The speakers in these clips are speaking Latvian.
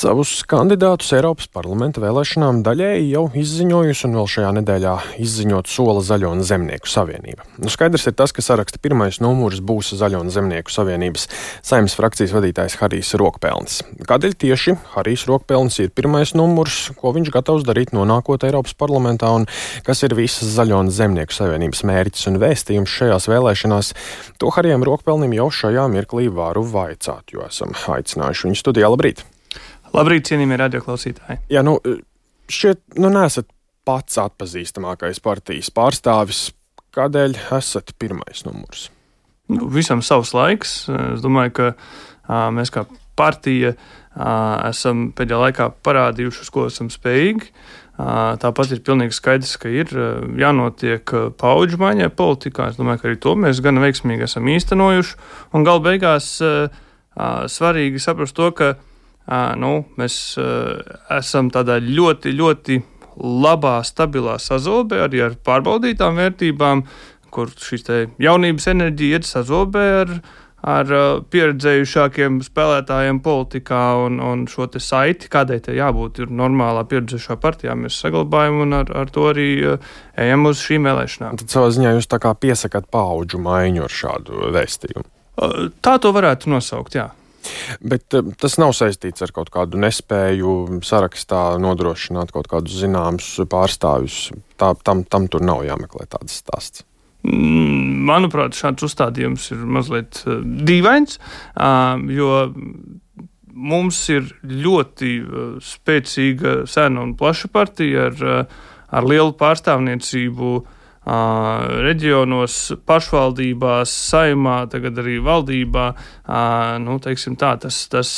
Savus kandidātus Eiropas parlamenta vēlēšanām daļēji jau izziņojusi un vēl šajā nedēļā izziņot sola Zaļo un Zemnieku savienība. Nu, skaidrs ir tas, ka saraksta pirmais numurs būs Zaļo un Zemnieku savienības saimnes frakcijas vadītājs Harijs Rokpelns. Kādēļ tieši Harijs Rokpelns ir pirmais numurs, ko viņš gatavs darīt nonākot Eiropas parlamentā un kas ir visas Zaļo un Zemnieku savienības mērķis un vēstījums šajās vēlēšanās, to Harijam Rokpelnim jau šajā mirklī varu vaicāt, jo esam aicinājuši viņu studijā. Labrīt! Labrīt, cienījamie radioklausītāji. Jā, nu, šķiet, nu, nesat pats atpazīstamākais partijas pārstāvis. Kādēļ esat pirmais numurs? Nu, visam savs laiks. Es domāju, ka a, mēs kā partija a, esam pēdējā laikā parādījuši, uz ko esam spējīgi. A, tāpat ir pilnīgi skaidrs, ka ir jānotiek paudžu maiņai politikā. Es domāju, ka arī to mēs gan veiksmīgi esam īstenojuši. Un galu beigās svarīgi saprast to, ka nu, mēs esam tādā ļoti, ļoti labā, stabilā sazobē arī ar pārbaudītām vērtībām, kur šīs jaunības enerģija ir sazobē ar, ar pieredzējušākiem spēlētājiem politikā un, un šo saiti, kādai tai jābūt, ir normālā pieredzējušā partijā. Mēs saglabājam un ar, ar to arī ejam uz šīm vēlēšanām. Tad savā ziņā jūs tā kā piesakāt paudžu maiņu ar šādu vēstījumu. Tā to varētu nosaukt, jā. Bet eh, tas nav saistīts ar kaut kādu nespēju sarakstā nodrošināt kaut kādus zināmus pārstāvjus. Tā, tam, tam tur nav jāmeklē tāds stāsts. Mm, manuprāt, šāds uzstādījums ir mazliet uh, dīvains, jo mums ir ļoti spēcīga, sena un plaša partija ar, ar lielu pārstāvniecību uh, reģionos, pašvaldībās, saimā, tagad arī valdībā. Nu, tā, tas, tas,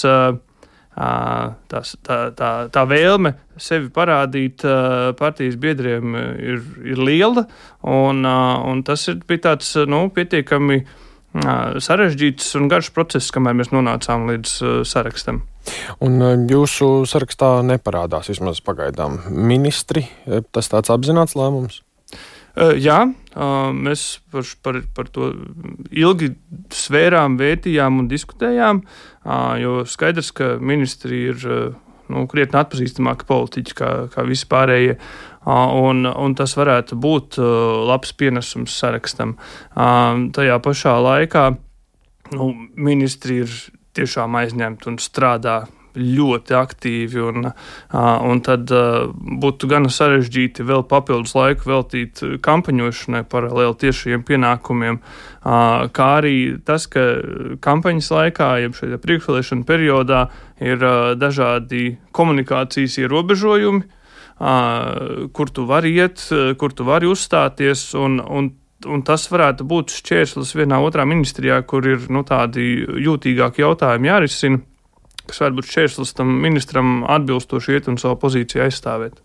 tas, tā, tā, tā vēlme sevi parādīt partijas biedriem ir, ir liela, un, un tas ir bija tāds nu, pietiekami sarežģīts un garš process, kamēr mēs nonācām līdz sarakstam. Un jūsu sarakstā neparādās vismaz pagaidām ministri. Tas tāds apzināts lēmums? Jā, mēs par, par, par to ilgi svērām, vērtījām un diskutējām, jo skaidrs, ka ministri ir nu, krietni atpazīstamāki politiķi kā, kā visi pārējie. Un, un tas varētu būt labs pienesums sarakstam. Tajā pašā laikā nu, ministri ir tiešām aizņemti un strādā ļoti aktīvi, un, un tad būtu gan sarežģīti vēl papildus laiku veltīt kampaņošanai paralēli tiešiem pienākumiem, kā arī tas, ka kampaņas laikā, jeb šajā priekšvēlēšana periodā, ir dažādi komunikācijas ierobežojumi, kur tu vari iet, kur tu vari uzstāties, un, un un tas varētu būt šķērslis vienā otrā ministrijā, kur ir nu, tādi jūtīgāki jautājumi jārisina kas var būt šķērslis tam ministram atbilstoši iet un savu pozīciju aizstāvēt.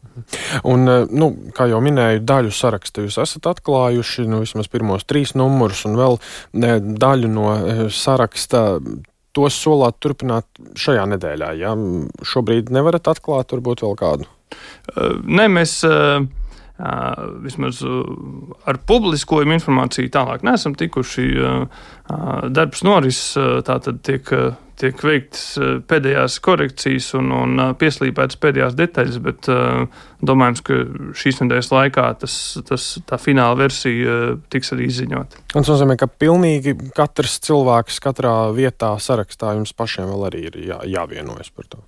Un, eh, nu, kā jau minēju, daļu sarakstu jūs esat atklājuši, nu, vismaz pirmos trīs numurus, un vēl ne, daļu no eh, saraksta. Tos solāt turpināt šajā nedēļā. Ja? Šobrīd nevarat atklāt, varbūt vēl kādu. Nē, mēs uh, vismaz ar publiskojumu informāciju tālāk neesam tikuši. Darbs noris, tātad tiek, tiek veikts pēdējās korekcijas un, un pieslīpētas pēdējās detaļas, bet domājams, ka šīs nedēļas laikā tas, tas, tā fināla versija tiks arī izziņota. Tas nozīmē, ka pilnīgi katrs cilvēks katrā vietā sarakstā jums pašiem vēl arī ir jā, jāvienojas par to.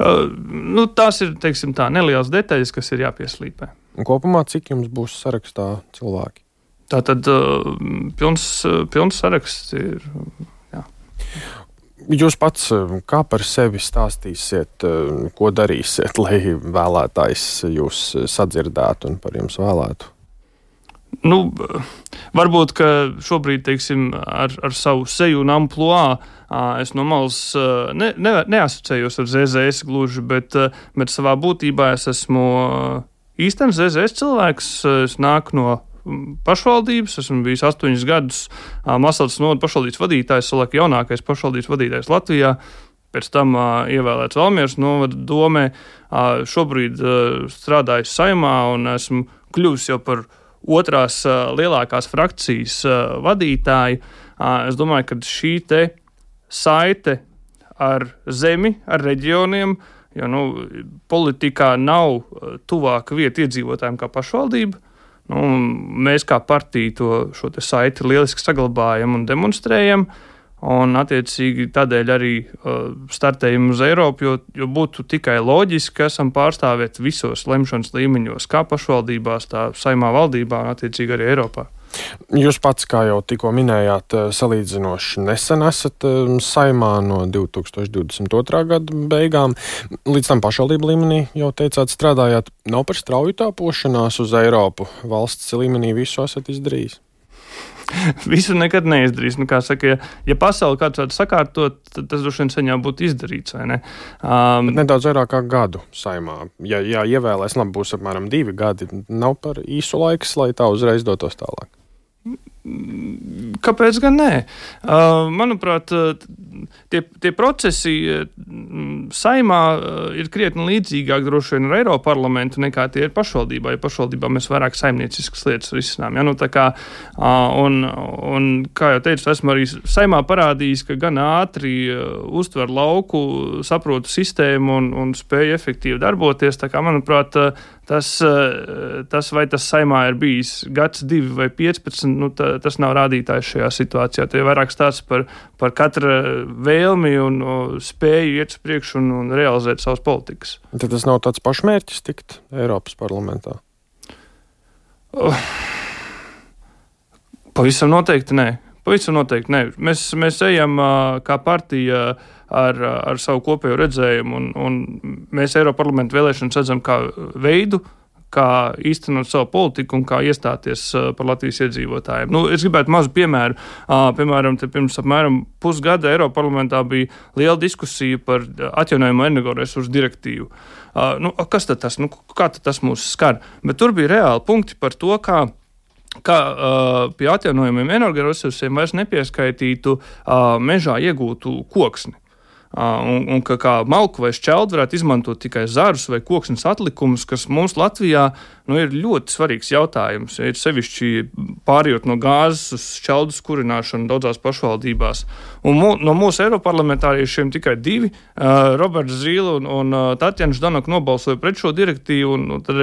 Uh, nu, tās ir teiksim, tā, nelielas detaļas, kas ir jāpieslīpē. Un kopumā cik jums būs sarakstā cilvēki? Tā tad uh, pilns, uh, pilns saraksts ir. Jā. Jūs pats uh, kā par sevi stāstīsiet, uh, ko darīsiet, lai vēlētājs jūs sadzirdētu un par jums vēlētu? Nu, varbūt šobrīd teiksim, ar, ar savu seju un amplitūdu es no malas ne, ne, neasociējos ar ZZS gluži, bet, bet savā būtībā es esmu īstenis ZZS cilvēks. Es nāku no pašvaldības. Esmu bijis astoņus gadus Masādas nodu pašvaldības vadītājs, Salaka jaunākais pašvaldības vadītājs Latvijā. Pēc tam uh, ievēlēts Valmieras novada domē. Uh, šobrīd uh, strādāju saimā un esmu kļuvis jau par otrās uh, lielākās frakcijas uh, vadītāju. Uh, es domāju, ka šī saite ar zemi, ar reģioniem Jo nu, politikā nav tuvāka vieta iedzīvotājiem kā pašvaldība. Nu, mēs kā partija to, saiti lieliski saglabājam un demonstrējam. Un, attiecīgi, tādēļ arī uh, startējam uz Eiropu, jo, jo būtu tikai loģiski, ka esam pārstāvēti visos lemšanas līmeņos, kā pašvaldībās, tā saimā valdībā un, attiecīgi, arī Eiropā. Jūs pats, kā jau tikko minējāt, uh, salīdzinoši nesen esat um, saimā no 2022. gada beigām. Līdz tam pašvaldību līmenī jau teicāt, strādājāt. Nav par strauju tāpošanās uz Eiropu. Valsts līmenī visu esat izdarījis. visu nekad neizdarīs. Nu, saka, ja, ja pasaule kāds tādu sakārtot, tad tas droši vien sen jau būtu izdarīts. Um, Bet nedaudz vairāk kā gadu saimā. Ja, ja ievēlēs, labi, būs apmēram divi gadi. Nav par īsu laiks, lai tā uzreiz dotos tālāk. Kāpēc gan nē? Manuprāt, tie, tie procesi saimā ir krietni līdzīgāk droši vien ar Eiropas parlamentu nekā tie ir pašvaldībā. Ja pašvaldībā mēs vairāk saimnieciskas lietas risinām. Ja? Nu, kā, un, un, kā jau teicu, esmu arī saimā parādījis, ka gan ātri uztver lauku, saprotu sistēmu un, un spēju efektīvi darboties. Tā kā, manuprāt, Tas, eh, tas, vai tas saimā ir bijis gads, divi vai 15, nu, tā, tas nav rādītājs šajā situācijā. Tie ir vairāk stāsts par, par katra vēlmi un spēju iet uz priekšu un, un realizēt savas politikas. Tad tas nav tāds pašmērķis tikt Eiropas parlamentā? Oh. Pavisam noteikti nē. Pavisam noteikti nē. Mēs, mēs ejam kā partija ar, ar savu kopējo redzējumu. Un, un mēs Eiropas parlamentu vēlēšanas redzam kā veidu, kā īstenot savu politiku un kā iestāties par Latvijas iedzīvotājiem. Nu, es gribētu mazu piemēru. Piemēram, pirms apmēram pusgada Eiropas parlamentā bija liela diskusija par atjaunojumu energoresursu direktīvu. Nu, kas tad tas, nu, kā tad tas mūs skar? Bet tur bija reāli punkti par to, kā ka uh, pie atjaunojumiem energoresursiem vairs nepieskaitītu uh, mežā iegūtu koksni. Un, un ka kā malku vai šķeldu varētu izmantot tikai zarus vai koksnes atlikumus, kas mums Latvijā nu, ir ļoti svarīgs jautājums. Ir sevišķi pārējot no gāzes uz šķeldu kurināšanu daudzās pašvaldībās. Un mū, no mūsu eiroparlamentāriešiem tikai divi, uh, Roberts Zīle un, un uh, Tatjana Ždanaka, nobalsoja pret šo direktīvu. Un, un tad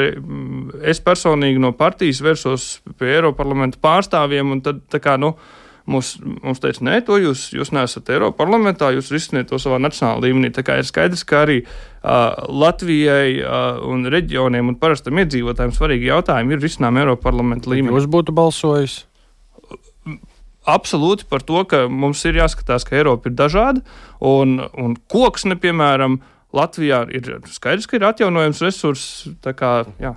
es personīgi no partijas vērsos pie Eiroparlamenta pārstāvjiem. Tad, kā, nu, Mums, mums teica, nē, to jūs, jūs neesat Eiropas parlamentā, jūs risiniet to savā nacionālā līmenī. Tā kā ir skaidrs, ka arī uh, Latvijai uh, un reģioniem un parastam iedzīvotājiem svarīgi jautājumi ir risināmi Eiropas parlamenta līmenī. Jūs būtu balsojis? Absolūti par to, ka mums ir jāskatās, ka Eiropa ir dažāda un, un koksne, piemēram, Latvijā ir skaidrs, ka ir atjaunojams resurss. Kā, jā.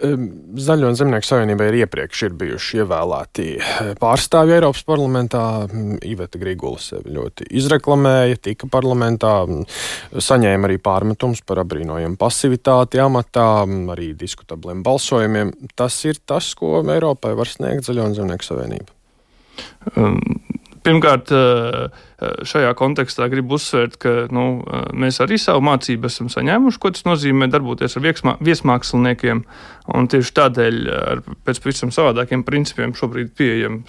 Zaļo un Zemnieku savienībai ir iepriekš ir bijuši ievēlēti eh, pārstāvji Eiropas parlamentā. Iveta Grigula sevi ļoti izreklamēja, tika parlamentā, saņēma arī pārmetums par apbrīnojumu pasivitāti amatā, arī diskutabliem balsojumiem. Tas ir tas, ko Eiropai var sniegt Zaļo un Zemnieku savienība. Um, Pirmkārt, eh, eh, šajā kontekstā gribu uzsvērt, ka nu, eh, mēs arī savu mācību esam saņēmuši, ko tas nozīmē darboties ar vieksmā, viesmāksliniekiem. Tieši tādēļ ar pēc pavisam savādākiem principiem šobrīd pieejam,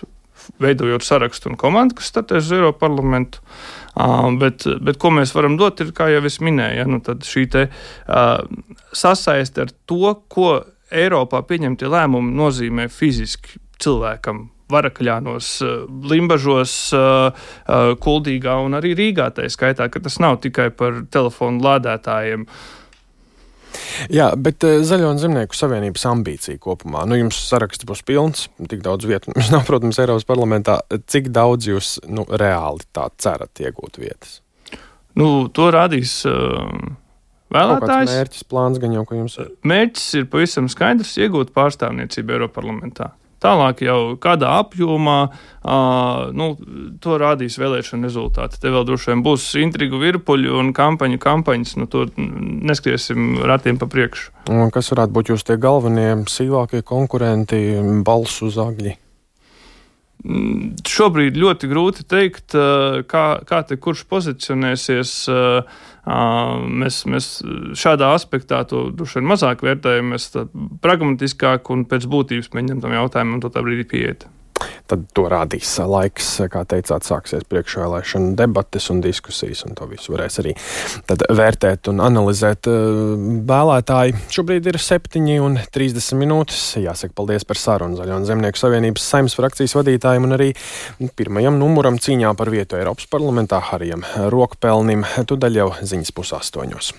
veidojot sarakstu un komandu, kas startēs uz Eiropas parlamentu. Uh, bet, bet ko mēs varam dot, ir, kā jau es minēju, ja, nu, šī te, uh, sasaiste ar to, ko Eiropā pieņemtie lēmumi nozīmē fiziski cilvēkam Varakļānos, eh, Limbažos, eh, eh, Kuldīgā un arī Rīgā. Tā skaitā, ka tas nav tikai par telefonu lādētājiem. Jā, bet Zaļo un Zemnieku savienības ambīcija kopumā, nu jums saraksts būs pilns, tik daudz vietu mums nav, protams, Eiropas parlamentā. Cik daudz jūs nu, reāli tā cerat iegūt vietas? Nu, to rādīs. Uh... Vēlētājs mērķis, plāns gan jau, ka jums ir. Mērķis ir pavisam skaidrs - iegūt pārstāvniecību Eiropas parlamentā. Tālāk jau kādā apjomā uh, nu, to rādīs vēlēšana rezultāti. Te vēl droši vien būs intrigu virpuļi un kampaņu kampaņas. Nu, to neskriesim ratiem pa priekšu. Un kas varētu būt jūs tie galvenie, sīvākie konkurenti, balsu zagļi? Mm, šobrīd ļoti grūti pateikt, kā, kā te kurš pozicionēsies. Mēs, mēs šādā aspektā to droši vien mazāk vērtējam, mēs pragmatiskāk un pēc būtības mēģinām tam jautājumam to tā brīdī pieiet. Tad to rādīs laiks. Kā teicāt, sāksies priekšvēlēšana debates un diskusijas, un to visu varēs arī vērtēt un analizēt vēlētāji. Šobrīd ir 7,30 minūtes. Jāsaka paldies par sarunu Zaļo un Zemnieku savienības saimnes frakcijas vadītājiem un arī pirmajam numuram cīņā par vietu Eiropas parlamentā Harijam Rokpelnim. Tu daļ jau ziņas pusāstoņos.